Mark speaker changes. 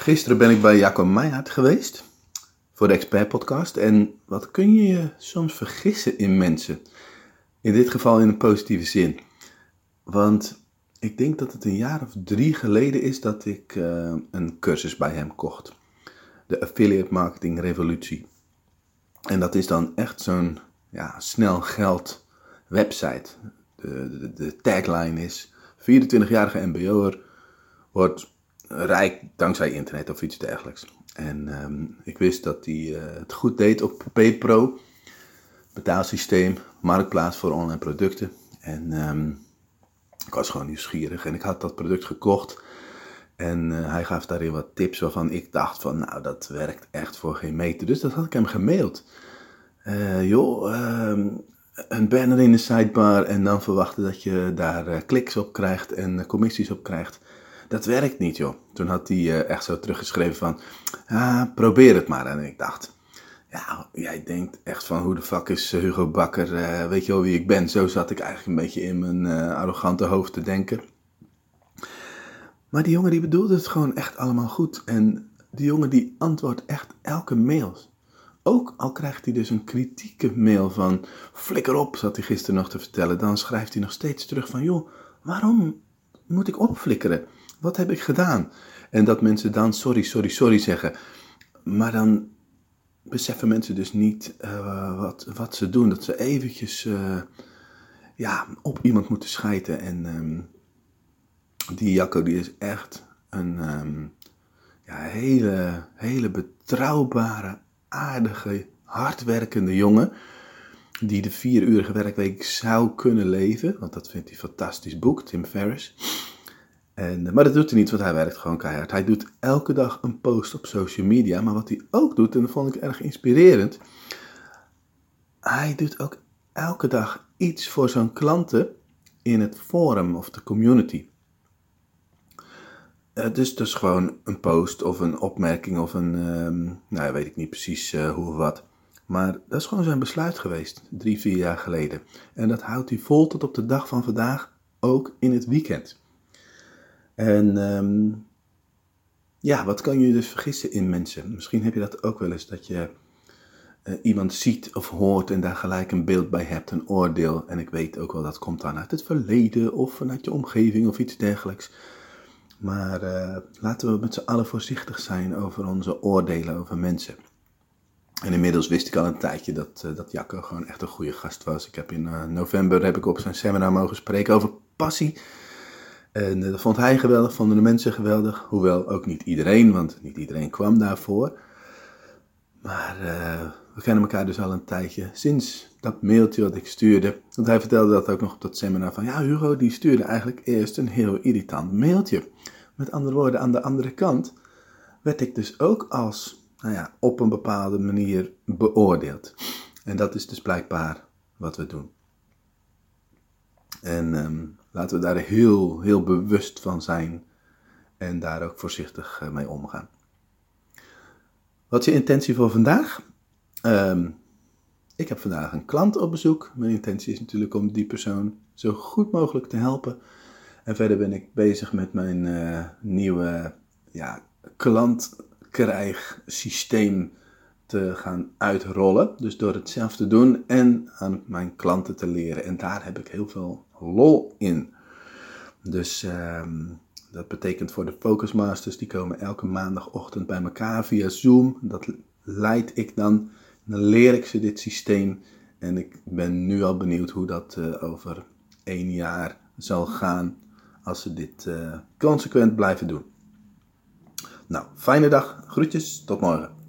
Speaker 1: Gisteren ben ik bij Jacco Meijert geweest voor de Expert Podcast. En wat kun je je soms vergissen in mensen? In dit geval in een positieve zin. Want ik denk dat het een jaar of drie geleden is dat ik uh, een cursus bij hem kocht. De Affiliate Marketing Revolutie. En dat is dan echt zo'n ja, snel geld website. De, de, de tagline is 24-jarige mbo'er wordt rijk dankzij internet of iets dergelijks. En um, ik wist dat hij uh, het goed deed op PayPro, betaalsysteem, marktplaats voor online producten. En um, ik was gewoon nieuwsgierig en ik had dat product gekocht. En uh, hij gaf daarin wat tips waarvan ik dacht van, nou dat werkt echt voor geen meter. Dus dat had ik hem gemaild. Uh, joh, um, een banner in de sidebar en dan verwachten dat je daar kliks op krijgt en commissies op krijgt dat werkt niet joh. Toen had hij uh, echt zo teruggeschreven van, ah, probeer het maar. En ik dacht, ja, jij denkt echt van hoe de fuck is eh, Hugo Bakker, uh, weet je wel wie ik ben? Zo zat ik eigenlijk een beetje in mijn uh, arrogante hoofd te denken. Maar die jongen die bedoelde het gewoon echt allemaal goed. En die jongen die antwoordt echt elke mail. Ook al krijgt hij dus een kritieke mail van flikker op, zat hij gisteren nog te vertellen. Dan schrijft hij nog steeds terug van joh, waarom moet ik opflikkeren? Wat heb ik gedaan? En dat mensen dan sorry, sorry, sorry zeggen. Maar dan beseffen mensen dus niet uh, wat, wat ze doen. Dat ze eventjes uh, ja, op iemand moeten schijten. En um, die Jacco die is echt een um, ja, hele, hele betrouwbare, aardige, hardwerkende jongen. Die de vier uurige werkweek zou kunnen leven. Want dat vindt hij fantastisch boek, Tim Ferriss. En, maar dat doet hij niet, want hij werkt gewoon keihard. Hij doet elke dag een post op social media. Maar wat hij ook doet, en dat vond ik erg inspirerend. Hij doet ook elke dag iets voor zijn klanten in het forum of de community. Uh, dus dus gewoon een post of een opmerking of een, um, nou weet ik niet precies uh, hoe of wat. Maar dat is gewoon zijn besluit geweest, drie, vier jaar geleden. En dat houdt hij vol tot op de dag van vandaag, ook in het weekend. En um, ja, wat kan je dus vergissen in mensen? Misschien heb je dat ook wel eens, dat je uh, iemand ziet of hoort en daar gelijk een beeld bij hebt, een oordeel. En ik weet ook wel, dat komt dan uit het verleden of vanuit je omgeving of iets dergelijks. Maar uh, laten we met z'n allen voorzichtig zijn over onze oordelen over mensen. En inmiddels wist ik al een tijdje dat, uh, dat Jacco gewoon echt een goede gast was. Ik heb in november heb ik op zijn seminar mogen spreken over passie. En dat vond hij geweldig, vonden de mensen geweldig. Hoewel ook niet iedereen, want niet iedereen kwam daarvoor. Maar uh, we kennen elkaar dus al een tijdje sinds dat mailtje wat ik stuurde. Want hij vertelde dat ook nog op dat seminar van... Ja, Hugo die stuurde eigenlijk eerst een heel irritant mailtje. Met andere woorden, aan de andere kant werd ik dus ook als, nou ja, op een bepaalde manier beoordeeld. En dat is dus blijkbaar wat we doen. En um, laten we daar heel, heel bewust van zijn en daar ook voorzichtig mee omgaan. Wat is je intentie voor vandaag? Um, ik heb vandaag een klant op bezoek. Mijn intentie is natuurlijk om die persoon zo goed mogelijk te helpen. En verder ben ik bezig met mijn uh, nieuwe ja, klantkrijgsysteem te gaan uitrollen. Dus door het zelf te doen en aan mijn klanten te leren. En daar heb ik heel veel lol in. Dus um, dat betekent voor de Focus Masters, die komen elke maandagochtend bij elkaar via Zoom. Dat leid ik dan. Dan leer ik ze dit systeem. En ik ben nu al benieuwd hoe dat uh, over één jaar zal gaan als ze dit uh, consequent blijven doen. Nou, fijne dag. Groetjes. Tot morgen.